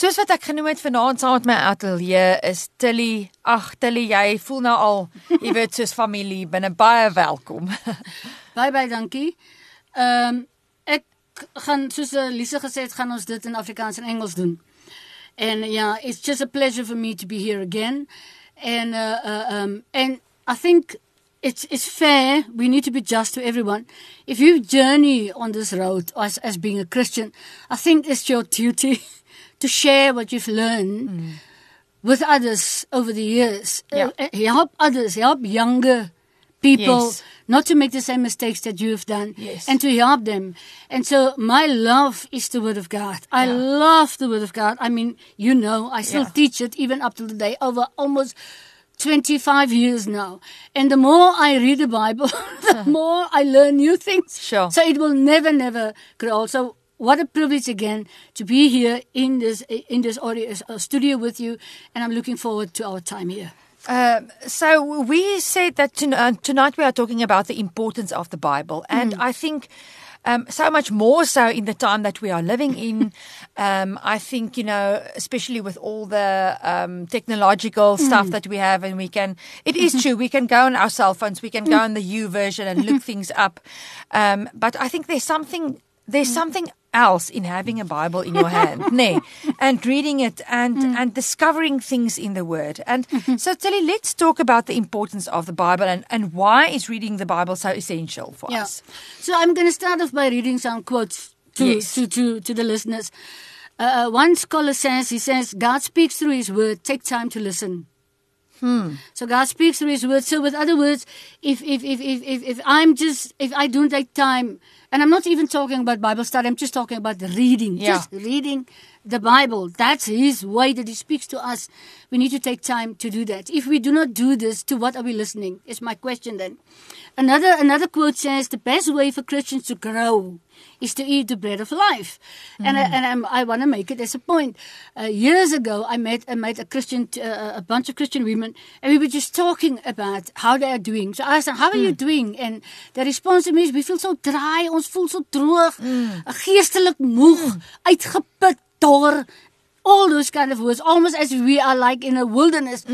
Soos wat ek genoem het vanaand saam met my ateljee is Tilly. Ag Tilly, jy voel nou al, jy weet soos familie, binne baie welkom. Baie baie dankie. Ehm um, ek gaan soos Lise gesê het, gaan ons dit in Afrikaans en Engels doen. And yeah, it's just a pleasure for me to be here again. And uh, uh um and I think it's it's fair. We need to be just to everyone. If you journey on this road as as being a Christian, I think it's your duty to share what you've learned mm. with others over the years. Yeah. Uh, help others, help younger people Yes. not to make the same mistakes that you have done Yes. and to help them. And so my love is the word of God. I Yeah. love the word of God. I mean, you know, I still Yeah. teach it even up to the day over almost 25 years now. And the more I read the Bible, the more I learn new things. Sure. So it will never, never grow. So what a privilege again to be here in this in this audio uh, studio with you, and I'm looking forward to our time here. Um, so we said that ton- uh, tonight we are talking about the importance of the Bible, and I think um, so much more so in the time that we are living in. um, I think you know, especially with all the um, technological stuff that we have, and we can. It is true we can go on our cell phones, we can go on the YouVersion and look things up, um, but I think there's something. There's something else in having a Bible in your hand, nay, and reading it and and discovering things in the Word. And so, Tillie, let's talk about the importance of the Bible and and why is reading the Bible so essential for Yeah. us. So I'm going to start off by reading some quotes to Yes. to, to to the listeners. Uh, uh, one scholar says, he says, God speaks through His word. Take time to listen. Hmm. So God speaks through His word. So with other words, if if if if if, if I'm just if I don't take time, and I'm not even talking about Bible study, I'm just talking about the reading, Yeah. just reading the Bible. That's His way that He speaks to us. We need to take time to do that. If we do not do this, to what are we listening? Is my question then. Another another quote says, "The best way for Christians to grow is to eat the bread of life," and I, and I'm, I want to make it as a point. Uh, years ago, I met I met a Christian, uh, a bunch of Christian women, and we were just talking about how they are doing. So I asked them, "How are you doing?" And the response to me is, "We feel so dry, ons voel so droog, geestelik moeg, uitgeput, dor." All those kind of words, almost as we are like in a wilderness.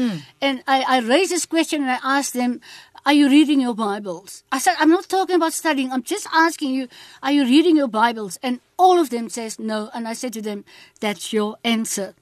And I, I raised this question and I asked them, Are you reading your Bibles? I said, I'm not talking about studying. I'm just asking you, Are you reading your Bibles? And all of them says no. And I said to them, That's your answer.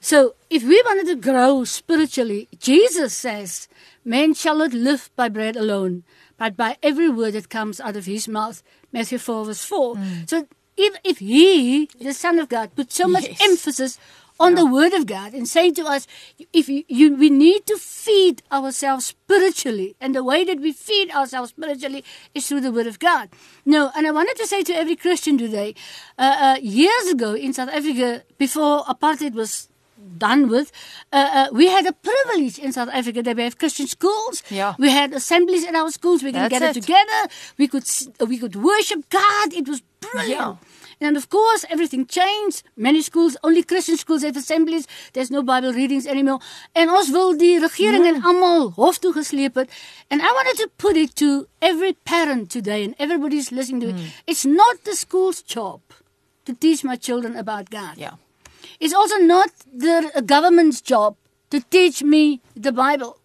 So if we wanted to grow spiritually, Jesus says, Man shall not live by bread alone, but by every word that comes out of his mouth. Matthew 4, verse 4. Mm. So if, if he, the Son of God, put so much Yes. emphasis on the Word of God and saying to us, if you, you, we need to feed ourselves spiritually, and the way that we feed ourselves spiritually is through the Word of God. No, and I wanted to say to every Christian today, uh, uh, years ago in South Africa, before apartheid was done with, uh, uh, we had a privilege in South Africa that we have Christian schools. Yeah. We had assemblies in our schools. We can That's gather it. together. We could we could worship God. It was brilliant. Yeah. And of course, everything changed. Many schools, only Christian schools have assemblies. There's no Bible readings anymore. En ons wil die regering en almal hof toe gesleep het. And I wanted to put it to every parent today and everybody's listening to it. Hmm. It's not the school's job to teach my children about God. Yeah. It's also not the government's job to teach me the Bible.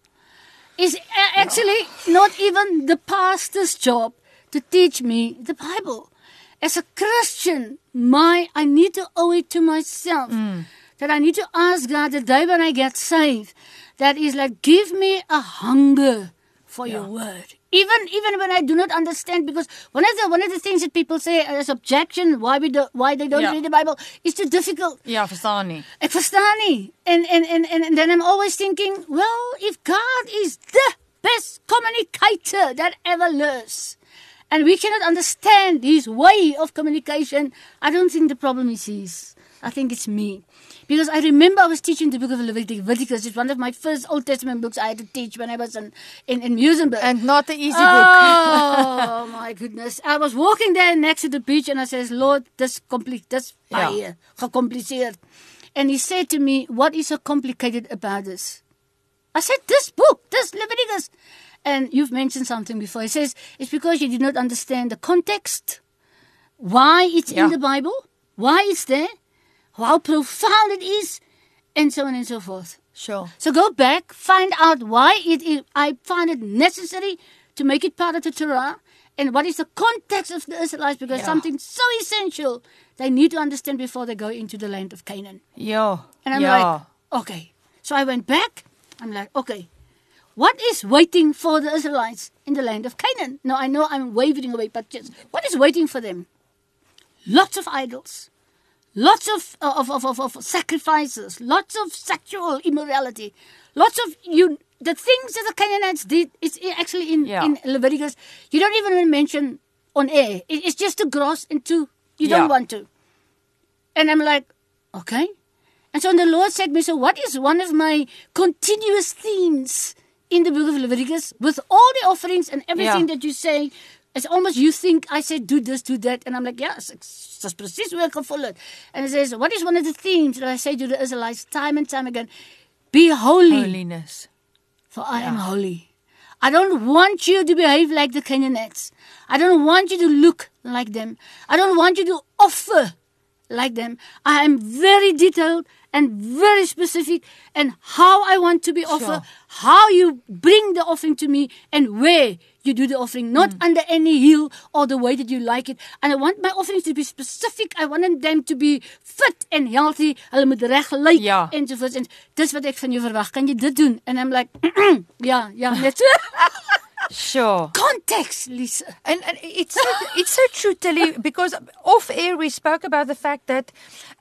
It's a- actually not even the pastor's job to teach me the Bible. As a Christian, my I need to owe it to myself mm. that I need to ask God the day when I get saved, that is like give me a hunger for your word. Even even when I do not understand, because one of the one of the things that people say as objection why we do, why they don't Yeah. read the Bible is too difficult. Yeah, verstaan nie. Ek verstaan nie. And and and and, and then I'm always thinking, well, if God is the best communicator that ever lives, and we cannot understand his way of communication, I don't think the problem is his. I think it's me. Because I remember I was teaching the book of Leviticus. Leviticus is one of my first Old Testament books I had to teach when I was in, in, in Muizenberg. And not 'n easy book. Oh my goodness. I was walking there next to the beach and I says, Lord, this complete this Ja. baie gecompliseerd. And he said to me, What is so complicated about this? I said, This book, this Leviticus. And you've mentioned something before. He says, It's because you did not understand the context, why it's Ja. in the Bible, why it's there, how profound it is, and so on and so forth. Sure. So go back, find out why it is, I find it necessary to make it part of the Torah, and what is the context of the Israelites, because Yeah. something so essential they need to understand before they go into the land of Canaan. Yeah. And I'm yeah. like, okay. So I went back. I'm like, okay, what is waiting for the Israelites in the land of Canaan? Now I know I'm wavering away, but just what is waiting for them? Lots of idols, lots of uh, of, of, of, of sacrifices, lots of sexual immorality, lots of you. The things that the Canaanites did is actually in, Yeah. in Leviticus. You don't even mention on air. It's just to gross into. You don't want to. And I'm like, okay. And so the Lord said to me, so what is one of my continuous themes in the book of Leviticus with all the offerings and everything Yeah. that you say? It's almost you think I said do this, do that. And I'm like, yes, it's just precies hoe ek gevoel het. And it says, what is one of the themes that I say to the Israelites time and time again? Be holy, Holiness. for I am holy. I don't want you to behave like the Canaanites. I don't want you to look like them. I don't want you to offer like them. I am very detailed and very specific and how I want to be offered, how you bring the offering to me and where you do the offering, not under any heel or the way that you like it. And I want my offerings to be specific. I want them to be fit and healthy. Hulle moet reg lyk Ja. ensovoorts. En dis wat ek van jou verwag. Kan jy dit doen? And I'm like, ja, ja, net Sure. Context, Lisa. And, and it's so, it's so true, Tillie, because off air we spoke about the fact that,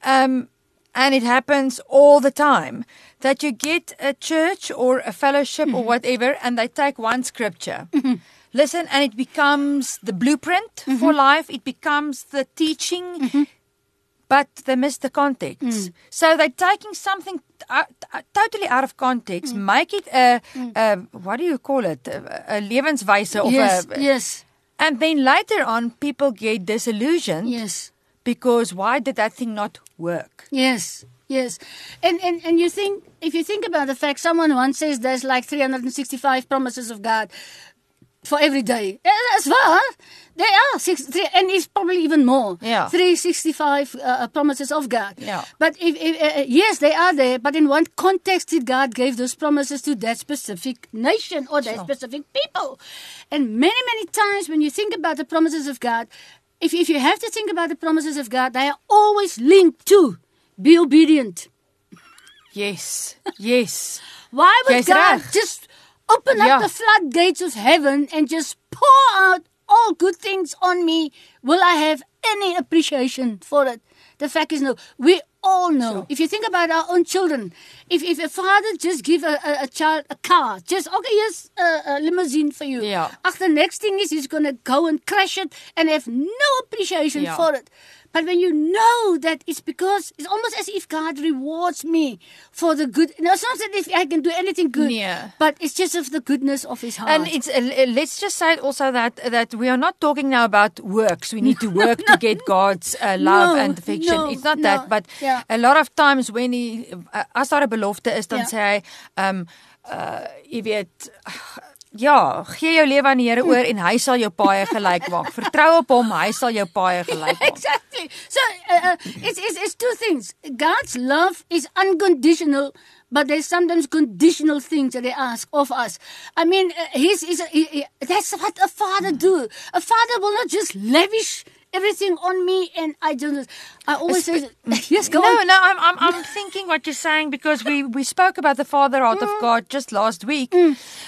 um, and it happens all the time, that you get a church or a fellowship or mm-hmm. whatever, and they take one scripture. Mm-hmm. Listen, and it becomes the blueprint for mm-hmm. life. It becomes the teaching, but they miss the context. So they're taking something uh, uh, totally out of context, make it a, a what do you call it, a, a levenswyse of Yes, a, yes, and then later on, people get disillusioned yes. because why did that thing not work? Yes, yes. And, and and you think if you think about the fact someone once says there's like 365 promises of God for every day. Eh, That's waar. There are six, three, and it's probably even more. Yeah. 365 uh, promises of God. Yeah. But if, if uh, yes, they are there. But in what context did God give those promises to that specific nation or that Sure. specific people? And many, many times when you think about the promises of God, if, if you have to think about the promises of God, they are always linked to be obedient. Yes, yes. Why would Jy's God reg. just open Ja. up the floodgates of heaven and just pour out all good things on me? Will I have any appreciation for it? The fact is, no. We all know. If you think about our own children, if if a father just give a, a, a child a car, just okay, here's a, a limousine for you. Ja. Ach, the next thing is he's gonna go and crash it and have no appreciation Ja. for it. But when you know that it's because it's almost as if God rewards me for the good. No, it's not that if I can do anything good, Yeah. but it's just of the goodness of His heart. And it's uh, let's just say also that that we are not talking now about works. We need to work to get God's uh, love No, and affection. no, it's not no, that, but yeah. a lot of times when he uh, as daar 'n belofte is, dan Ja. sê hy, um uh jy weet Ja, gee jou lewe aan die Here oor en hy sal jou paaie gelyk maak. Vertrou op hom, hy sal jou paaie gelyk maak. exactly. So uh, uh, it's, it's it's two things. God's love is unconditional, but there's sometimes conditional things that He asks of us. I mean, uh, He's, he's he, he, that's what a father do. A father will not just lavish everything on me, and I don't. I always say, yes, go no, on. no, I'm, I'm, I'm thinking what you're saying because we, we spoke about the Father heart Mm. of God just last week.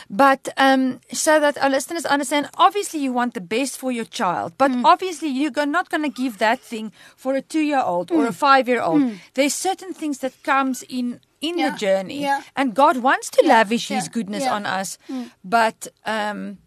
But um, so that our listeners understand, obviously you want the best for your child, but Mm. obviously you're not going to give that thing for a two-year-old or a Mm. five-year-old. There's certain things that comes in in Yeah, the journey, yeah. and God wants to Yeah, lavish His goodness on us, but um,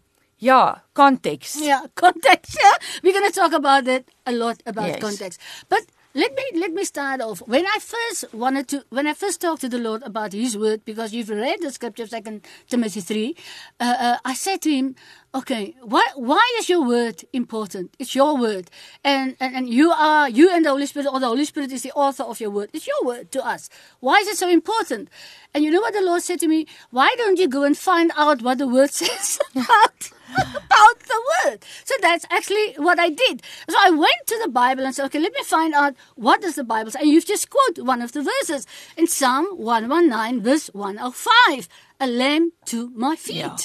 yeah, context. Yeah, context. Yeah. We're going to talk about that a lot about Yes. context. But let me let me start off. When I first wanted to, when I first talked to the Lord about His word, because you've read the scripture, Second Timothy three, uh, uh, I said to Him, okay, why why is your word important? It's your word, and and, and you are you and the Holy Spirit, or the Holy Spirit is the author of your word. It's your word to us. Why is it so important? And you know what the Lord said to me? Why don't you go and find out what the word says about about the word? So that's actually what I did. So I went to the Bible and said, okay, let me find out what does the Bible say. And you've just quoted one of the verses in Psalm one one nine, verse one oh five, a lamb to my feet. Yeah.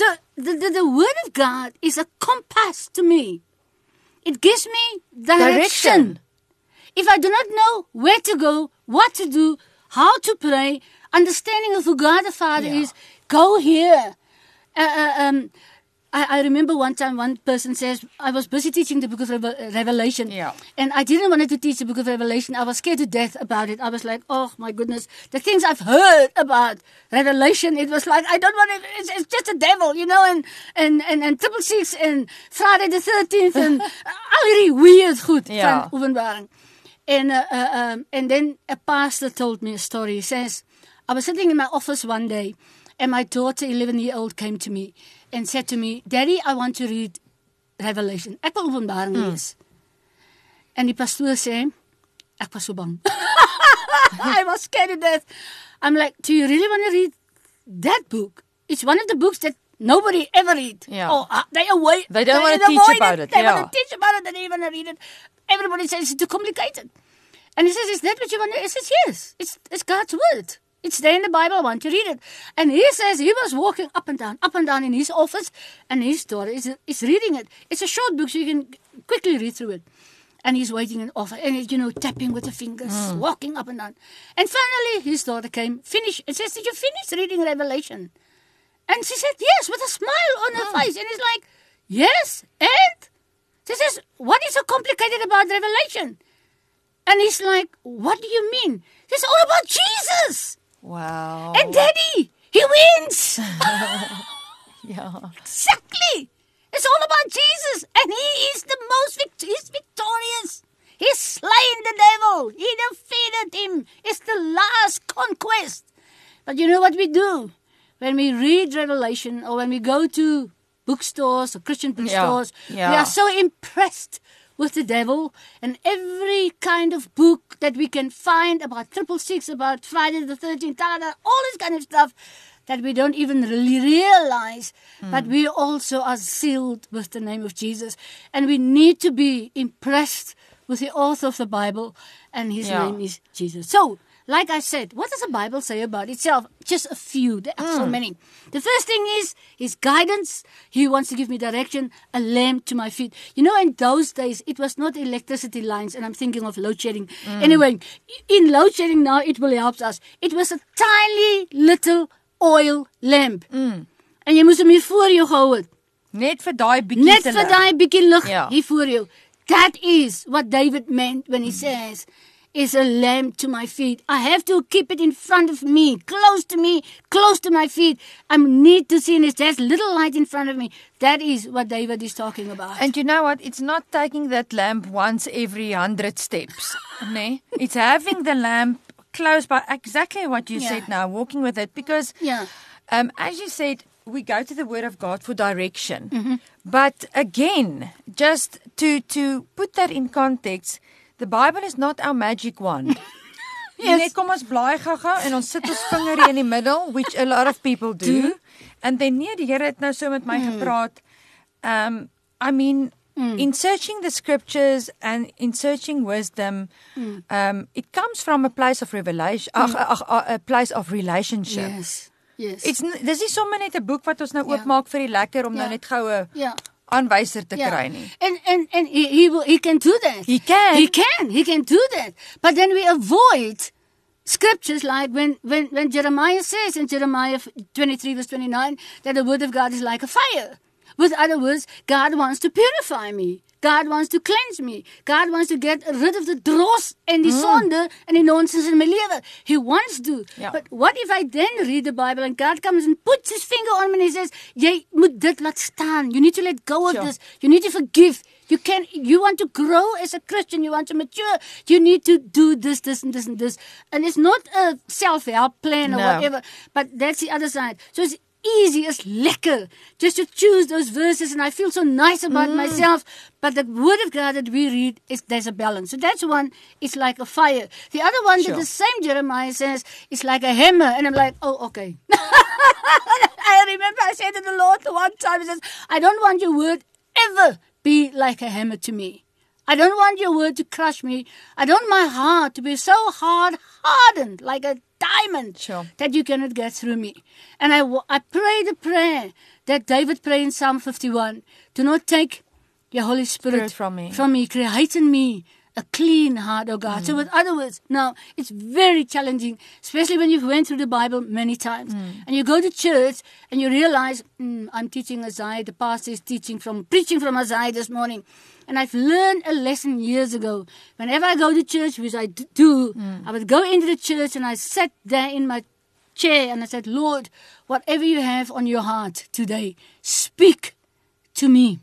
So the, the, the word of God is a compass to me. It gives me direction. Direction. If I do not know where to go, what to do, how to pray, understanding of who God the Father Yeah. is, go here. Uh, uh, um, I, I remember one time one person says, I was busy teaching the book of Reve- Revelation. Yeah. And I didn't want to teach the book of Revelation. I was scared to death about it. I was like, oh my goodness, the things I've heard about Revelation, it was like, I don't want to, it's, it's just a devil, you know, and, and, and, and triple six and Friday the 13th and al hierdie weird goed Ja. van openbaring. And, uh, uh, um, and then a pastor told me a story. He says, I was sitting in my office one day and my daughter, 11 year old, came to me and said to me, Daddy, I want to read Revelation. Ek wil openbaring lees. En die pastoor sê, ek was so bang. I was scared to death. I'm like, do you really want to read that book? It's one of the books that nobody ever read. Yeah. Oh, uh, they avoid. They don't wanna teach avoid about it, They yeah. want to teach about it. They don't want to read it. Everybody says it's too complicated. And he says, is that what you want to? He says, yes. It's, it's God's word. It's there in the Bible. I want to read it. And he says he was walking up and down, up and down in his office, and his daughter is, is reading it. It's a short book, so you can quickly read through it. And he's waiting in office, and he's, you know, tapping with the fingers, hmm. walking up and down. And finally, his daughter came, finished, and says, "Did you finish reading Revelation?" And she said, "Yes," with a smile on her hmm. face. And he's like, "Yes." And she says, "What is so complicated about Revelation?" And he's like, "What do you mean?" It's all about Jesus. Wow. And Daddy, he wins. yeah. Exactly. It's all about Jesus, and He is the most vict- he's victorious. He's slain the devil. He defeated him. It's the last conquest. But you know what we do when we read Revelation or when we go to bookstores or Christian bookstores? We yeah. are so impressed with the devil and every kind of book that we can find about triple six, about Friday the Thirteenth, da, da, da, all this kind of stuff that we don't even really realize. Hmm. But we also are sealed with the name of Jesus, and we need to be impressed with the author of the Bible, and his Yeah. name is Jesus. So. Like I said, what does the Bible say about itself? Just a few. There are so hmm. many. The first thing is his guidance. He wants to give me direction, a lamp to my feet. You know, in those days, it was not electricity lines, and I'm thinking of load shedding. Hmm. Anyway, in load shedding now, it really helps us. It was a tiny little oil lamp. Hmm. En jy moes hom hier voor jou gehou het. Net vir daai bietjie Net vir daai bietjie lig Ja. hier voor jou. That is what David meant when he says is a lamp to my feet. I have to keep it in front of me, close to me, close to my feet. I need to see this. There's little light in front of me. That is what David is talking about. And you know what? It's not taking that lamp once every hundred steps. nee? It's having the lamp close by exactly what you Yeah. said now, walking with it. Because Yeah. um, as you said, we go to the Word of God for direction. Mm-hmm. But again, just to to put that in context, the Bible is not our magic wand. Yes. Net kom ons blaai gou-gou en ons sit ons vinger hier in die middel, which a lot of people do. Do. And then nee, die Here het nou so met my gepraat. Um I mean in searching the scriptures and in searching wisdom um it comes from a place of revelation, ag, ag, ag, a place of relationship. Yes. Yes. It's dis nie sommer net 'n boek wat ons nou Ja. oopmaak vir die lekker om nou Ja. net goue yeah. Aanwyser te kry nie. And and and he he, will, he can do that. He can. He can. He can do that. But then we avoid scriptures like when when when Jeremiah says in Jeremiah 23 verse 29 that the word of God is like a fire. With other words, God wants to purify me. God wants to cleanse me. God wants to get rid of the dross en die hmm. sonde and the nonsense in my lewe. He wants to. Ja. But what if I then read the Bible and God comes and puts his finger on me and he says, "Jy moet dit laat staan. You need to let go of Sure. this. You need to forgive. You can you want to grow as a Christian, you want to mature, you need to do this, this, and this, and this. And it's not a self-help plan or No. whatever, but that's the other side. So it's, easy, it's lekker just to choose those verses and I feel so nice about Mm. myself. But the word of God that we read is there's a balance. So that's one, it's like a fire. The other one Sure. that the same Jeremiah says is like a hammer. And I'm like, oh, okay. I remember I said to the Lord the one time, He says, I don't want your word ever be like a hammer to me. I don't want your word to crush me. I don't want my heart to be so hard hardened like a diamond Sure. that you cannot get through me. And I, I pray the prayer that David prayed in Psalm 51. Do not take your Holy Spirit, Spirit from me. From me. Create in me a clean heart, oh God. So, mm. with other words, now it's very challenging, especially when you've went through the Bible many times, mm. and you go to church and you realize, mm, I'm teaching Isaiah. The pastor is teaching from preaching from Isaiah this morning, and I've learned a lesson years ago. Whenever I go to church, which I do, mm. I would go into the church and I sat there in my chair and I said, Lord, whatever you have on your heart today, speak to me.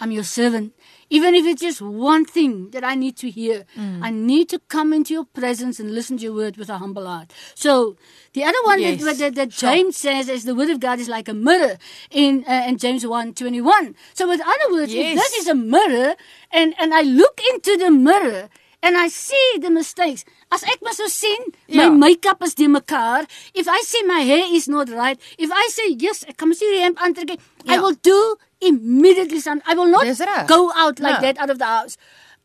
I'm your servant. Even if it's just one thing that I need to hear, I need to come into your presence and listen to your word with a humble heart. So, the other one Yes. that, that, that Sure. James says is the word of God is like a mirror in, uh, in James 1 21. So, with other words, if this is a mirror and, and I look into the mirror and I see the mistakes, as ek mos nou sien, my Ja. makeup is die mekaar. If I say my hair is not right, if I say yes, ek kan mos nie die hemp aantrek nie, I Ja. will do immediately something. I will not go out like No. that out of the house.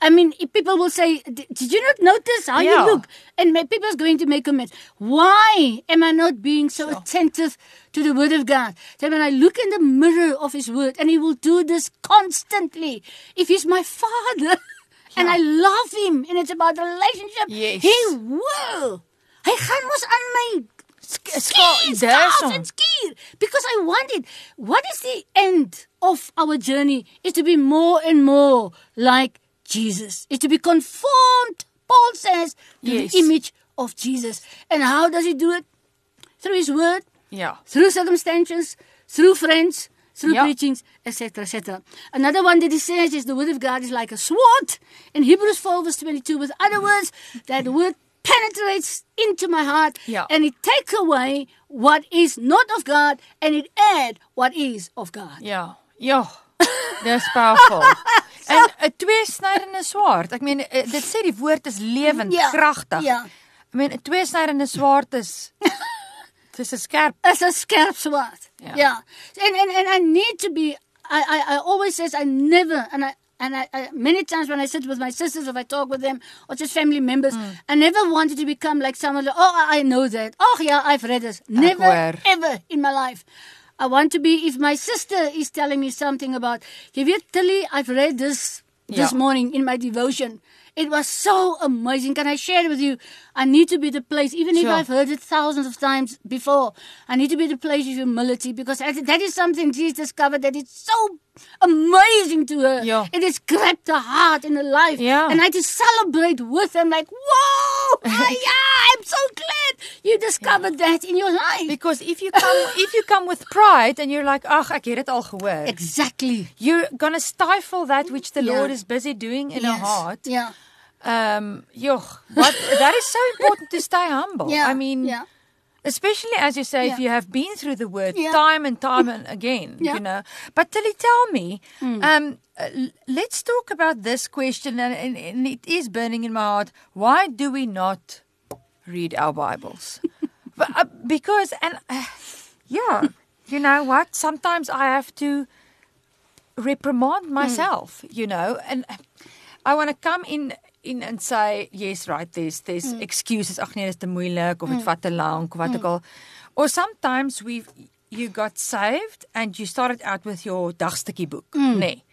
I mean, people will say, "D- "Did you not notice how Yeah. you look?" And my, people's going to make comments. Why am I not being so attentive to the Word of God? That when I look in the mirror of His Word, and He will do this constantly. If He's my Father, and I love Him, and it's about the relationship, Yes. He will. Hy gaan mos aan my skier, skier because I want it. What is the end of our journey? Is to be more and more like Jesus. Is to be conformed, Paul says, to Yes. the image of Jesus. And how does he do it? Through his word, Yeah. through circumstances, through friends, through Yeah. preachings, etc., etc. Another one that he says is the word of God is like a sword in Hebrews 4 verse 22. With other words, that word penetrates into my heart Yeah. and it takes away what is not of God and it add what is of God. Ja. Ja. Dis powerful. En 'n tweesnydende swaard. Ek meen eh, dit sê die woord is lewend, Ja, kragtig. ja. Ek meen 'n tweesnydende swaard is dis 'n skerp. As a skerp sword. Yeah. Yeah. And, and and I need to be I, I, I always says I never and I and I, I many times when I sit with my sisters if I talk with them or just family members, Mm. I never wanted to become like someone like, oh I I know that. Oh yeah, I've read this. Never ever in my life. I want to be if my sister is telling me something about you weet Tillie, I've read this this Yeah. morning in my devotion. It was so amazing. Can I share it with you? I need to be the place, even if I've heard it thousands of times before. I need to be the place of humility because that is something Jesus discovered that is so amazing to her. Yeah. It has grabbed her heart and her life. Yeah. And I just celebrate with them like, whoa, ah, yeah, I'm so glad you discovered that in your life. Because if you come if you come with pride and you're like, "Ag, ek het dit al gehoor." exactly. You're going to stifle that which the Yeah. Lord is busy doing in Yes. our heart. Yeah. Um, what that is so important to stay humble. Yeah. I mean, yeah. especially as you say, if you have been through the word Yeah. time and time and again, Yeah. You know. But Tillie, tell me, um, uh, let's talk about this question, and, and, and it is burning in my heart. Why do we not read our Bibles? but, uh, because, and uh, yeah, you know what? Sometimes I have to reprimand Hmm. myself, you know, and I want to come in in and say yes right there's there's Hmm. excuses. Ag nee dis te moeilik of dit vat te lank of wat ook al. Or sometimes we've you got saved and you started out with your dagstukkie boek Hmm. nee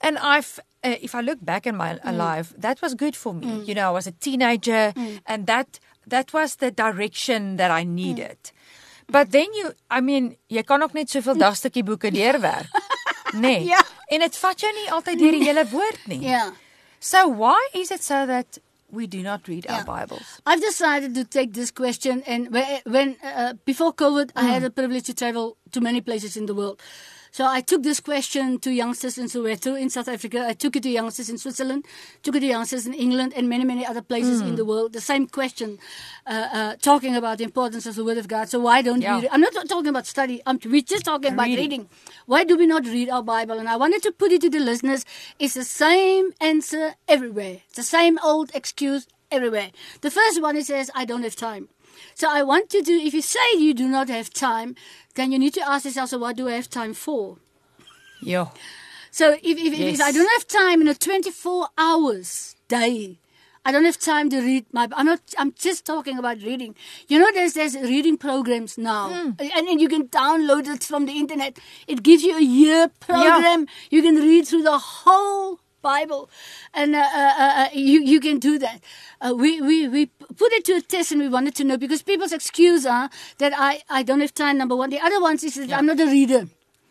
and i've uh, if i look back in my life that was good for me. You know i was a teenager and that that was the direction that i needed. But then you i mean jy kan ook net soveel dagstukkie boeke deurwerk nee Ja. en dit vat jou nie altyd deur die hele woord nie. Yeah. So why is it so that we do not read our Bibles? I've decided to take this question, and when, uh, before COVID, I Mm. had the privilege to travel to many places in the world. So I took this question to youngsters in Soweto, in South Africa. I took it to youngsters in Switzerland, took it to youngsters in England, and many, many other places Hmm. in the world. The same question, uh, uh, talking about the importance of the Word of God. So why don't Yeah. we? I'm not talking about study. I'm, we're just talking about Reading. reading. Why do we not read our Bible? And I wanted to put it to the listeners. It's the same answer everywhere. It's the same old excuse everywhere. The first one it says, I don't have time. So I want you to, do if you say you do not have time, then you need to ask yourself, so what do I have time for? Yeah. So if, if, Yes. if I don't have time in a 24 hours day, I don't have time to read my. I'm not. I'm just talking about reading. You know, there's there's reading programs now, Hmm. and, and you can download it from the internet. It gives you a year program. You can read through the whole Bible, and uh, uh, uh, uh, you you can do that. Uh, we, we we put it to a test, and we wanted to know because people's excuse are that I I don't have time. Number one, the other ones is that Yeah. I'm not a reader.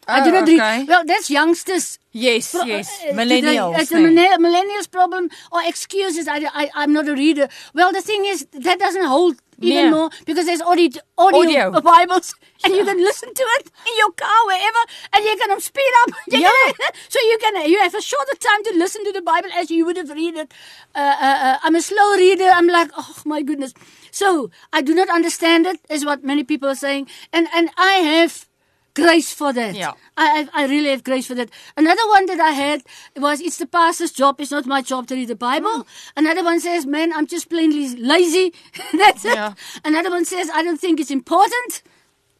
I Oh, do not okay. read. Well, that's youngsters. Yes, Pro- yes. Millennials. It's a millennials problem or excuses. I, I, I'm not a reader. Well, the thing is, that doesn't hold even Yeah. more because there's audio, audio, Audio. Bibles and you can listen to it in your car, wherever, and you can speed up. You Yeah. can- so you can, you have a shorter time to listen to the Bible as you would have read it. Uh, uh, uh, I'm a slow reader. I'm like, oh my goodness. So I do not understand it, is what many people are saying. And, and I have grace for that. Yeah. I, I, I really have grace for that. Another one that I had was it's the pastor's job. It's not my job to read the Bible. Mm. Another one says, man, I'm just plainly lazy. That's Yeah. it. Another one says, I don't think it's important.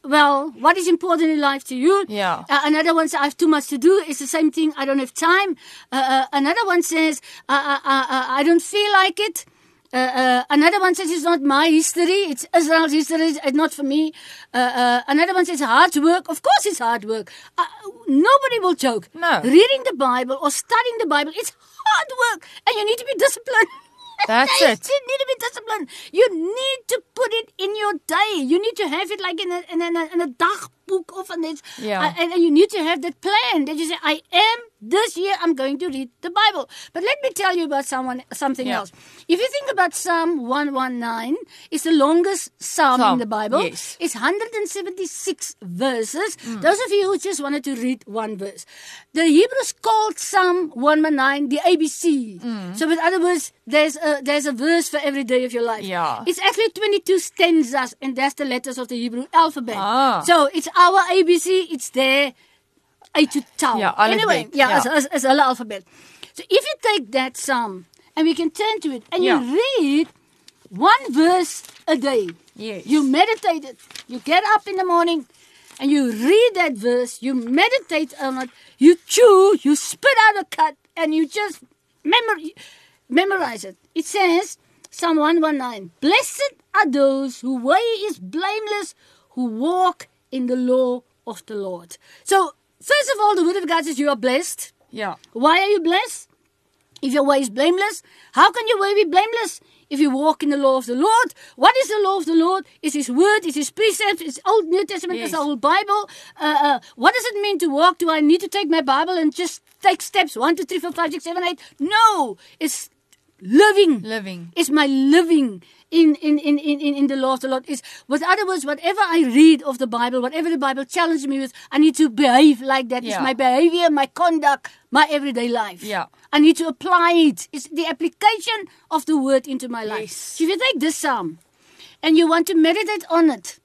Well, what is important in life to you? Yeah. Uh, another one says, I have too much to do. It's the same thing. I don't have time. Uh, uh, another one says, uh, uh, uh, I don't feel like it. Uh, uh, another one says it's not my history, it's Israel's history, it's not for me. Uh, uh, another one says hard work. Of course, it's hard work. Uh, nobody will joke. No. Reading the Bible or studying the Bible, it's hard work, and you need to be disciplined. That's it. you need to be disciplined. You need to put it in your day. You need to have it like in a in a, in a dagboek of and it's Yeah. uh, and, and you need to have that plan that you say, I am this year I'm going to read the Bible. But let me tell you about someone something Yeah. else. If you think about Psalm 119, it's the longest psalm, Psalm, in the Bible. yes. It's 176 verses. Hmm. Those of you who just wanted to read one verse. The Hebrews called Psalm 119 the ABC. Hmm. So, in other words, there's a, there's a verse for every day of your life. Yeah. It's actually 22 stanzas, and that's the letters of the Hebrew alphabet. Ah. So, it's our ABC, it's there. A to tau. Alfabet, Anyway, yeah, ja. As, as, as hulle alphabet. So if you take that psalm and we can turn to it and Ja. you read one verse a day. Yes. You meditate it. You get up in the morning and you read that verse. You meditate on it. You chew. You spit out a cut and you just memor- memorize it. It says, Psalm 119, Blessed are those whose way is blameless, who walk in the law of the Lord. So, first of all, the word of God says you are blessed. Yeah. Why are you blessed? If your way is blameless, how can your way be blameless? If you walk in the law of the Lord, what is the law of the Lord? It's His word, it's His precepts, it's Old New Testament, it's the whole Bible. Uh, uh, what does it mean to walk? Do I need to take my Bible and just take steps one, two, three, four, five, six, seven, eight? No, it's living. Living. It's my living in, in, in, in, in in the law of the Lord. Is with other words, whatever I read of the Bible, whatever the Bible challenges me with, I need to behave like that. It's my behavior, my conduct, my everyday life. Yeah. I need to apply it. It's the application of the word into my life. Yes. So if you take this psalm and you want to meditate on it,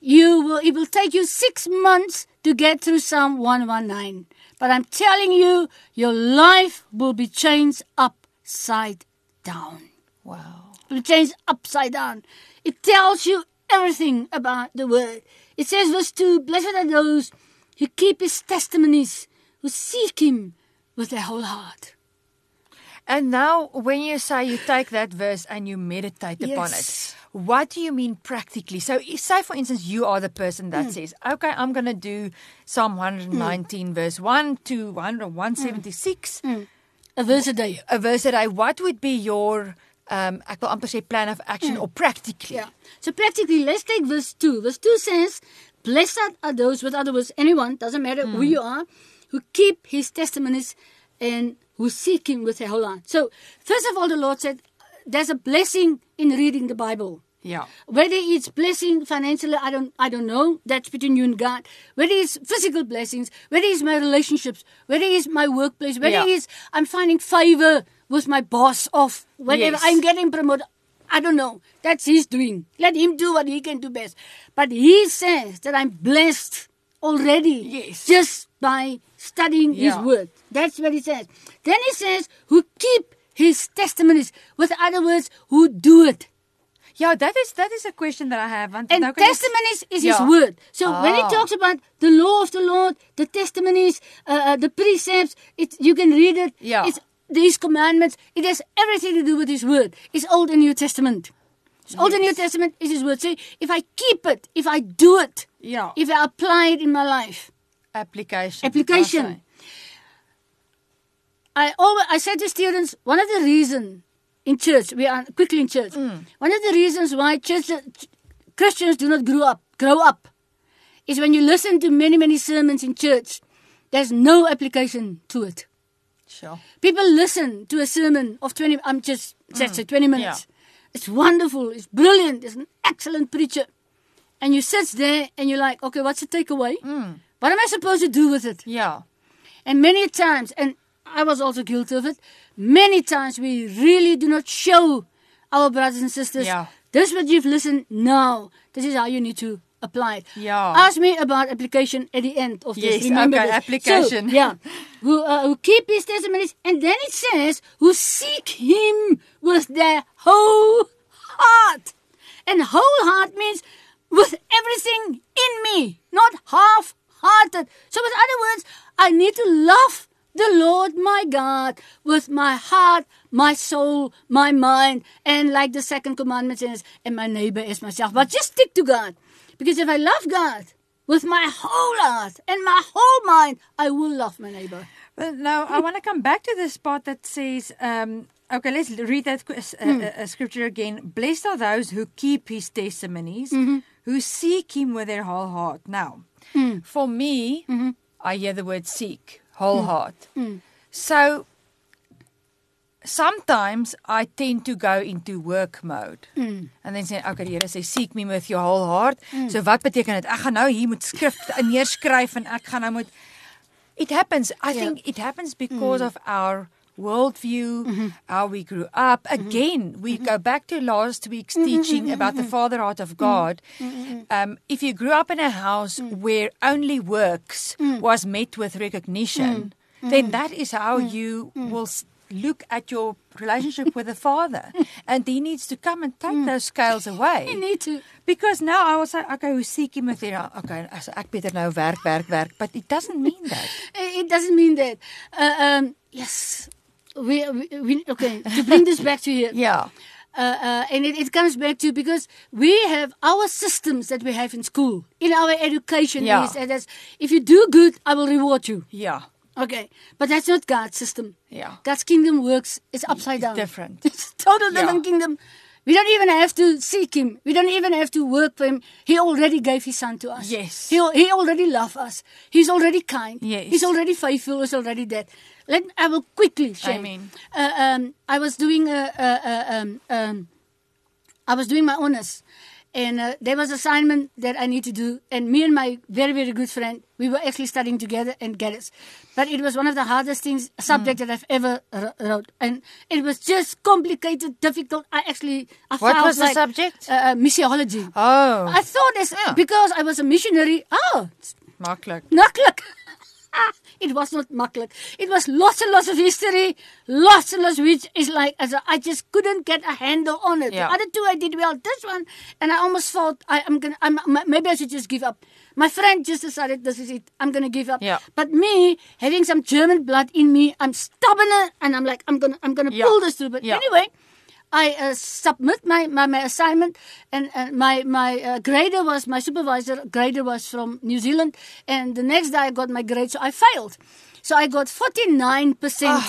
you will it will take you six months to get through Psalm 119. But I'm telling you, your life will be changed upside down. Wow. It will upside down. It tells you everything about the word. It says, verse 2 Blessed are those who keep his testimonies, who seek him with their whole heart. And now, when you say you take that verse and you meditate upon it, what do you mean practically? So, if- say for instance, you are the person that Hmm. says, "Okay, I'm going to do Psalm hmm. 119, verse one to 100 176, A hmm. hmm. Verse a day. a verse a day." What would be your, um, ek wil amper sê plan of action, or practically? Hmm. Yeah. So practically, let's take verse 2. Verse 2 says, Blessed are those, with other words, anyone, doesn't matter who you are, who keep his testimonies and who seek him with their whole heart. So, first of all, the Lord said, there's a blessing in reading the Bible. Yeah. Whether it's blessing financially, I don't I don't know. That's between you and God. Whether it's physical blessings, whether it's my relationships, whether it's my workplace, whether Yeah. it's I'm finding favor with my boss of whatever Yes. I'm getting promoted. I don't know. That's his doing. Let him do what he can do best. But he says that I'm blessed already. Yes. Just by studying his word. That's what he says. Then he says, who keep his testimonies. With other words, who do it. Ja, that is that is a question that I have. And jy- testimonies is Ja. his word. So when he Ah. talks about the law of the Lord, the testimonies, uh, uh, the precepts, it, you can read it. Yeah. It's these commandments. It has everything to do with his word. It's Old and New Testament. It's Old and New Testament is his word. So if I keep it, if I do it, Ja. if I apply it in my life, application. application. I always I said to students, one of the reason in church, we are quickly in church. Mm. One of the reasons why church Christians do not grow up, grow up, is when you listen to many many sermons in church, there's no application to it. Sure. People listen to a sermon of 20 I'm just let's say 20 minutes. Mm. Yeah. It's wonderful, it's brilliant, it's an excellent preacher. And you sit there and you're like, okay, what's the takeaway? Mm. What am I supposed to do with it? Yeah. And many times, and I was also guilty of it, many times we really do not show our brothers and sisters, Yeah. this is what you've listened now. This is how you need to apply it. Yeah. Ask me about application at the end of this. Yes, Remember okay, this. application. So, yeah. Who, uh, who keep his testimonies. And then it says, who seek him with their whole heart. And whole heart means with everything in me, not half hearted. So, with other words, I need to love the Lord my God with my heart, my soul, my mind, and like the second commandment says, and my neighbor is myself. But just stick to God. Because if I love God with my whole heart and my whole mind, I will love my neighbor. Well, now I want to come back to this part that says, um, okay, let's read that uh, Hmm. uh, uh, scripture again. Blessed are those who keep his testimonies, Mm-hmm. who seek him with their whole heart. Now, Hmm. for me, Mm-hmm. I hear the word seek, whole heart. Hmm. So sometimes I tend to go into work mode. Hmm. And then say, okay, die Here sê seek me with your whole heart. So wat beteken dit? Ek gaan nou hier moet skrif neerskryf en ek gaan nou moet It happens. I Yeah. think it happens because of our worldview, mm-hmm. how we grew up. Mm-hmm. Again, we mm-hmm. go back to last week's teaching about the father heart of God. Um, if you grew up in a house mm. where only works mm. was met with recognition, mm. then that is how you will look at your relationship with the father. and he needs to come and take those scales away. You need to. Because now I will say, okay, we seek him with here. Okay, as ek beter nou werk, werk, werk, but it doesn't mean that. It doesn't mean that. Uh, um, yes. We, we, we, okay, to bring this back to here. Yeah. Uh, uh, and it, it comes back to because we have our systems that we have in school, in our education. Yeah. Is that if you do good, I will reward you. Yeah. Okay, but that's not God's system. Yeah. God's kingdom works it's upside down. different. It's total Yeah. different kingdom. We don't even have to seek Him. We don't even have to work for Him. He already gave His Son to us. Yes. He, he already loved us. He's already kind. Yes. He's already faithful. He's already dead. Let I will quickly share. Amen. Uh, um, I was doing a, a, a um, um, I was doing my honors, and uh, there was assignment that I need to do. And me and my very very good friend, we were actually studying together and get it. But it was one of the hardest things subject that I've ever wr- wrote, and it was just complicated, difficult. I actually I What was the subject? Uh, uh, missiology. Oh, I thought this Yeah. because I was a missionary. Oh, it's maklik. Maklik. it was not maklik. It was lots and lots of history, lots and lots which is like as a, I just couldn't get a handle on it. Yeah. The other two I did well. This one, and I almost thought I, am gonna. I'm, maybe I should just give up. My friend just decided this is it. I'm gonna give up. Yeah. But me having some German blood in me, I'm stubborn and I'm like I'm gonna I'm gonna Yeah. pull this through. But Yeah. anyway. I uh, submit my, my, my assignment, and, and my my uh, grader was my supervisor. Grader was from New Zealand, and the next day I got my grade, so I failed. So I got forty nine percent.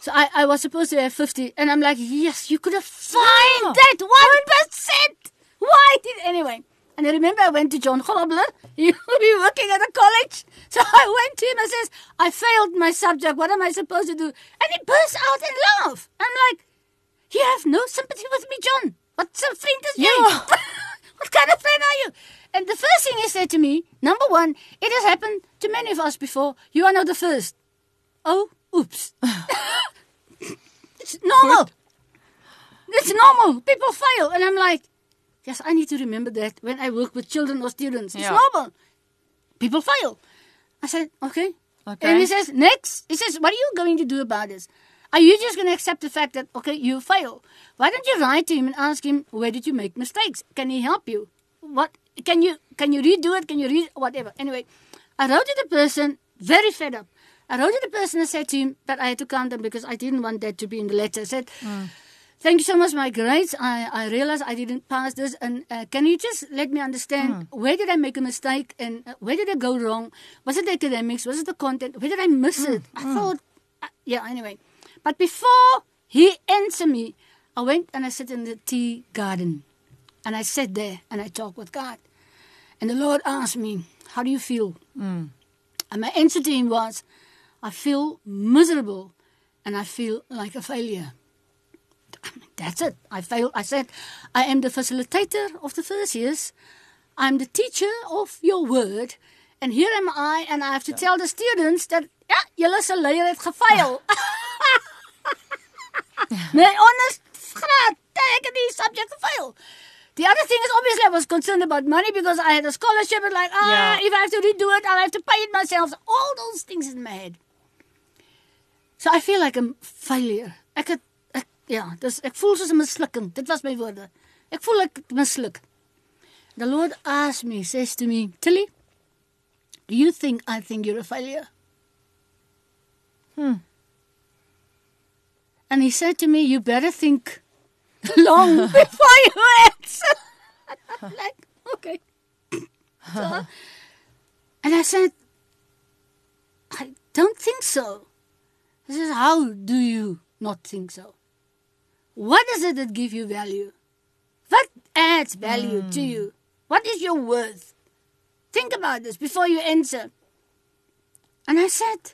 So I, I was supposed to have fifty, and I'm like, yes, you could have found Yeah. that one percent. Why did anyway? And I remember I went to John Grobler. He would be working at a college. So I went to him and says, I failed my subject. What am I supposed to do? And he burst out in laugh. I'm like, you have no sympathy with me, John. Wat 'n vriend is you? what kind of friend are you? And the first thing he said to me, number one, it has happened to many of us before. You are not the first. Oh, oops. it's normal. It's normal. People fail. And I'm like, yes, I need to remember that when I work with children or students. It's Yeah. normal. People fail. I said, okay. Okay. And he says, next. He says, what are you going to do about this? Are you just going to accept the fact that, okay, you fail? Why don't you write to him and ask him, where did you make mistakes? Can he help you? What can you can you redo it? Can you read whatever? Anyway, I wrote to the person, very fed up. I wrote to the person and said to him that I had to count them because I didn't want that to be in the letter. I said, Thank you so much, my grades. I, I realized I didn't pass this. And uh, can you just let me understand where did I make a mistake and uh, where did I go wrong? Was it the academics? Was it the content? Where did I miss it? I thought, uh, yeah, anyway. But before he answered me, I went and I sat in the tea garden. And I sat there and I talked with God. And the Lord asked me, How do you feel? Mm. And my answer to him was, I feel miserable and I feel like a failure. That's it. I failed. I said, I am the facilitator of the first years. I'm the teacher of your word. And here am I, and I have to tell the students that, ja, julle se leier het gefail. My honest graad, ek het die subject gefail. The other thing is obviously I was concerned about money because I had a scholarship and like, ah, Yeah. if I have to redo it, I'll have to pay it myself. All those things in my head. So I feel like a failure. Ek het ek ja, dis ek voel soos 'n mislukking. Dit was my woorde. Ek voel ek misluk. The Lord asked me, says to me, Tilly, do you think I think you're a failure? Hmm. And he said to me, you better think long before you answer. I'm like, okay. So, and I said, I don't think so. He says, how do you not think so? What is it that gives you value? What adds value to hmm. you? What is your worth? Think about this before you answer. And I said,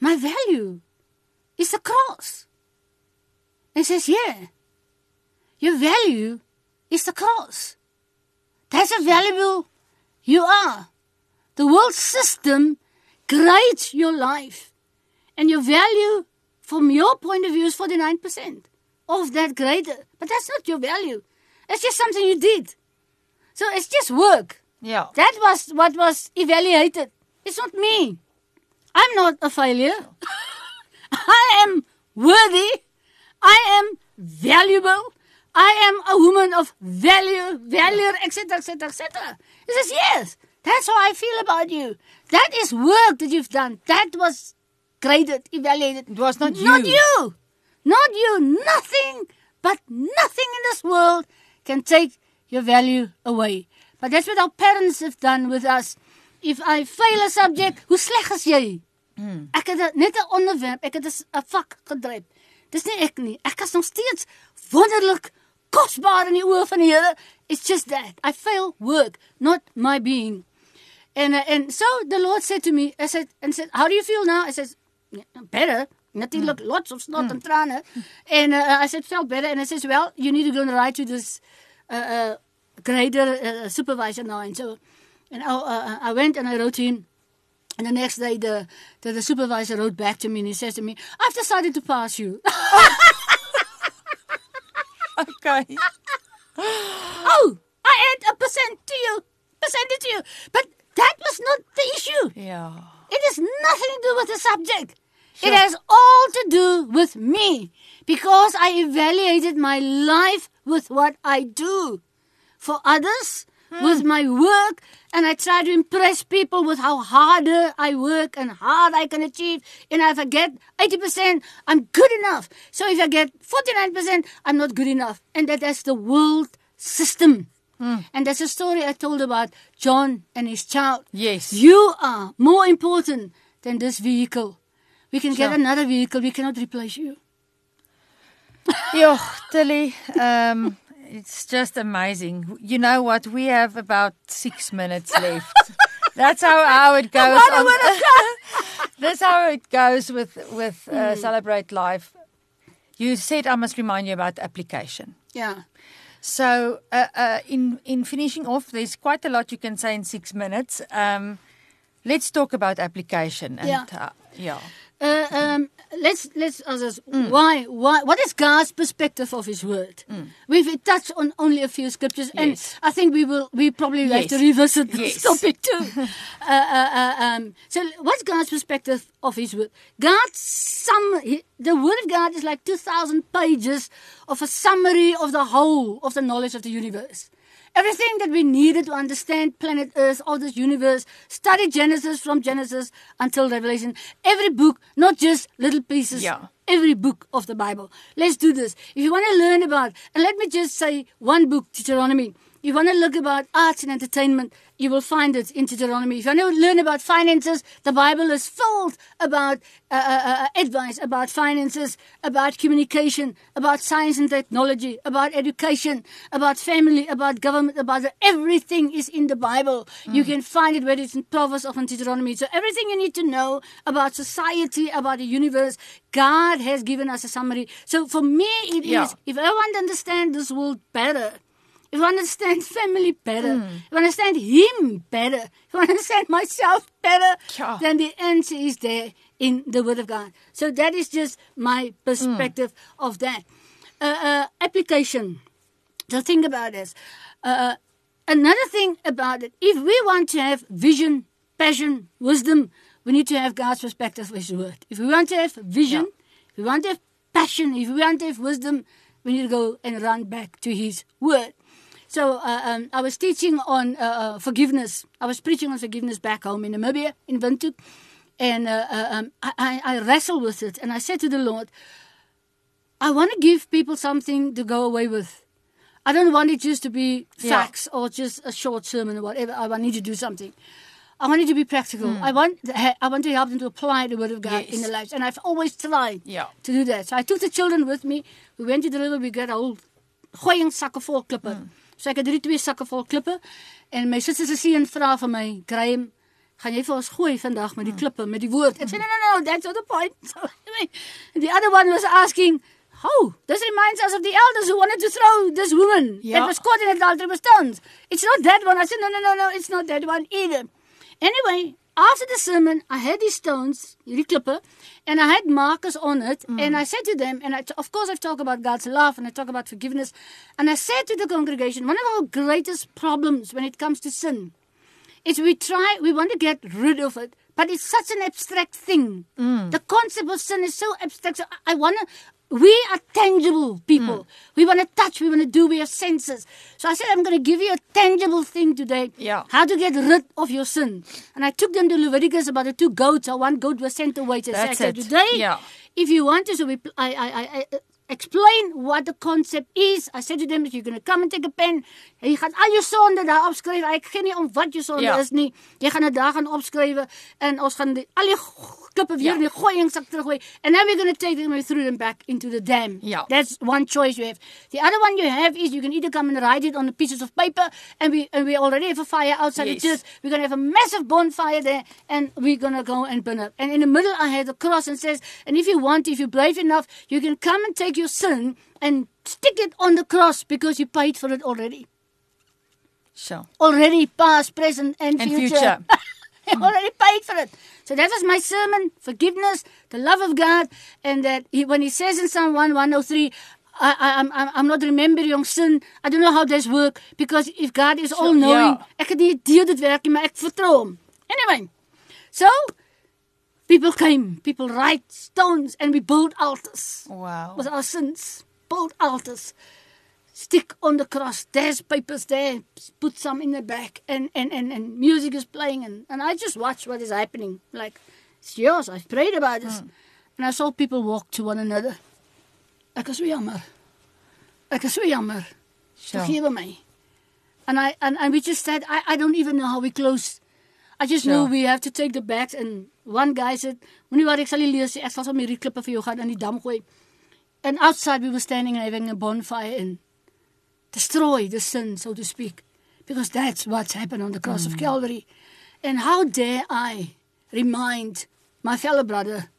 My value is the cross. And he says, Yeah. Your value is the cross. That's how valuable you are. The world system grades your life. And your value, from your point of view, is 49% of that grader. But that's not your value. It's just something you did. So it's just work. Yeah. That was what was evaluated. It's not me. I'm not a failure. I am worthy. I am valuable. I am a woman of value, value, etc., etc., etc. He says, yes, that's how I feel about you. That is work that you've done. That was graded, evaluated. It was not Not you. you. Not you. Nothing, but nothing in this world can take your value away. But that's what our parents have done with us. If I fail a subject, hoe sleg is jy? Hmm. Ek het net 'n onderwerp, ek het 'n vak gedryf. Dis nie ek nie. Ek is nog steeds wonderlik kosbaar in die oë van die Here. It's just that I fail work, not my being. And uh, and so the Lord said to me, I said, and said, how do you feel now? I said, "Yeah, better. Natuurlik, lots of snot and trane. And uh, I said, felt better. And I says, well, you need to go and write to this uh, uh, grader uh, supervisor now. And so, and I, uh, I went and I wrote to him. And the next day, the, the the supervisor wrote back to me and he says to me, "I've decided to pass you." Okay. oh, I add a percent to you, percentage to you, but that was not the issue. Yeah. It has nothing to do with the subject. Sure. It has all to do with me because I evaluated my life with what I do for others, with my work, and I try to impress people with how harder I work and hard I can achieve. And if I get 80%, I'm good enough. So if I get 49%, I'm not good enough. And that is the world system. And that's a story I told about John and his child. Yes. You are more important than this vehicle. We can get another vehicle. We cannot replace you. Yo, Tillie, um, it's just amazing. You know what? We have about six minutes left. That's how, how it goes. on- That's how it goes with with uh, celebrate life. You said I must remind you about application. Yeah. So, uh, uh, in in finishing off, there's quite a lot you can say in six minutes. Um, let's talk about application. And, Yeah. Uh, yeah. Um, let's let's ask us why why what is God's perspective of His Word? We've touched on only a few scriptures, Yes. and I think we will we probably have Yes. to revisit Yes. this topic too. uh, uh, uh, um, so, what's God's perspective of His Word? God's some the Word of God is like two thousand pages of a summary of the whole of the knowledge of the universe. Everything that we needed to understand planet Earth, all this universe, study Genesis from Genesis until Revelation. Every book, not just little pieces. Yeah. Every book of the Bible. Let's do this. If you want to learn about, and let me just say one book, Deuteronomy. If you want to look about arts and entertainment, you will find it in Deuteronomy. If you want to learn about finances, the Bible is filled about uh, uh, uh, advice about finances, about communication, about science and technology, about education, about family, about government, about everything is in the Bible. You can find it whether it's in Proverbs or in Deuteronomy. So everything you need to know about society, about the universe, God has given us a summary. So for me, it is Yeah. if I want to understand this world better, if I understand family better, if I understand Him better, if I understand myself better, Yeah. then the answer is there in the Word of God. So that is just my perspective of that. Uh, uh, application. So think about this. Uh, another thing about it, if we want to have vision, passion, wisdom, we need to have God's perspective with His Word. If we want to have vision, if we want to have passion, if we want to have wisdom, we need to go and run back to His Word. So uh, um, I was teaching on uh, uh, forgiveness. I was preaching on forgiveness back home in Namibia, in Windhoek. And uh, uh, um, I, I I wrestled with it. And I said to the Lord, I want to give people something to go away with. I don't want it just to be Yeah. facts or just a short sermon or whatever. I want need to do something. I want it to be practical. I want I want to help them to apply the word of God in their lives, and I've always tried Yeah. to do that. So I took the children with me. We went to the river. We got a whole gooiing sakke vol klippe. So ek het drie twee sakke vol klippe en my suster se seun vra vir my, "Graham, gaan jy vir ons gooi vandag met die klippe met die woord?" Ek sê, "No, no, no, that's not the point." So anyway, the other one was asking, "Oh, this reminds us of the elders who wanted to throw this woman Ja. that was caught in adultery with stones. It's not that one." I said, "No, no, no, no, it's not that one either." Anyway, after the sermon, I had these stones, hierdie klippe, and I had markers on it, hmm. and I said to them, and I, of course I've talked about God's love and I talk about forgiveness, and I said to the congregation, one of our greatest problems when it comes to sin is we try, we want to get rid of it, but it's such an abstract thing. Hmm. The concept of sin is so abstract. So I, I want to. We are tangible people. Hmm. We want to touch. We want to do. We have senses. So I said, I'm going to give you a tangible thing today. Yeah. How to get rid of your sin. And I took them to Leviticus about the two goats. Or one goat was sent away to That's say, it. today, Yeah. if you want to, so we, I, I, I explain what the concept is. I said to them, you're going to come and take a pen. En jy gaan al jou sonde daar opskryf. Ek gee nie om wat jou sonde Ja. is nie. Jy gaan dit daar gaan opskryf en ons gaan die, al die klippe weer Ja. in die gooiingsak teruggooi. And then we're going to take them throw them back into the dam. Ja. That's one choice you have. The other one you have is you can either come and write it on the pieces of paper and we and we already have a fire outside Yes. the church. We're going to have a massive bonfire there and we're going to go and burn it. And in the middle I had a cross and says, and if you want, if you're brave enough, you can come and take your sin and stick it on the cross because you paid for it already. So. Already past, present and, And future. future. Already paid for it. So that was my sermon, forgiveness, the love of God, and that he, when he says in Psalm 1, 103, I, I, I'm, I'm I'm not remembering your sin. I don't know how this work because if God is all knowing, ja. ek het nie idee dit werk nie, maar ek vertrou hom. Anyway, so people came, people write stones, and we build altars Wow. with our sins. Build altars. Stick on the cross. There's papers there. Put some in the back. And, and, and, and music is playing. And, and I just watch what is happening. Like, it's yours. I've prayed about this. Hmm. And I saw people walk to one another. Ek is so jammer. Ek is so jammer. Sure. Vergewe my. And I and, and we just said I, I don't even know how we close. I just know Sure. we have to take the bags and one guy said, "Moenie wat ek sal nie lees nie. Ek sal sommer hierdie klippe vir jou gaan in die dam gooi." And outside we were standing and having a bonfire and destroy the sin, so to speak, because that's what's happened on the cross of hmm. Calvary. And how dare I remind my fellow brother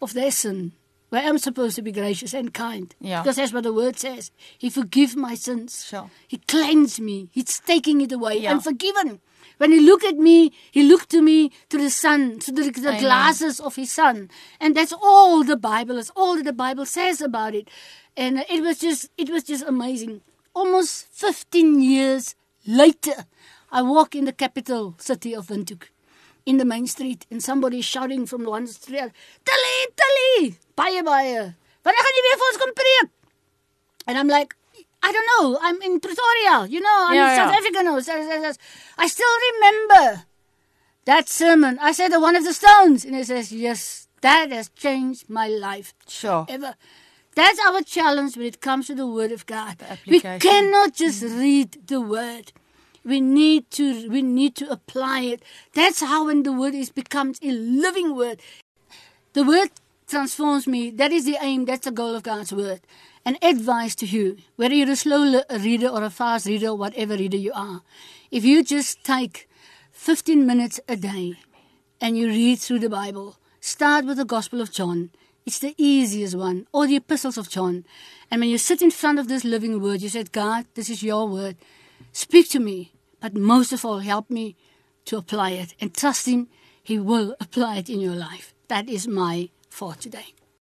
of their sin where I'm supposed to be gracious and kind. Yeah. Because that's what the word says. He forgives my sins. Sure. He cleansed me. He's taking it away. Yeah. I'm forgiven. When he looked at me, he looked to me through the sun, through the, the glasses of his son. And that's all the Bible is, all that the Bible says about it. And it was just, it was just amazing. Almost 15 years later, I walk in the capital city of Windhoek, in the main street, and somebody is shouting from one street, Tilly, Tilly, baie, baie, wanneer gaan jy weer vir ons kom preek? And I'm like, I don't know. I'm in Pretoria. You know, I'm Yeah, in South yeah. Africa now. So- so- so- I still remember that sermon. I said, the one of the stones. And he says, yes, that has changed my life Sure. ever. That's our challenge when it comes to the Word of God. We cannot just mm-hmm. read the Word. We need to we need to apply it. That's how when the Word is becomes a living Word. The Word transforms me. That is the aim. That's the goal of God's Word. And advice to you, whether you're a slow reader or a fast reader, or whatever reader you are, if you just take 15 minutes a day and you read through the Bible, start with the Gospel of John. It's the easiest one, or the epistles of John. And when you sit in front of this living word, you said, God, this is your word. Speak to me, but most of all, help me to apply it and trust Him. He will apply it in your life. That is my for today.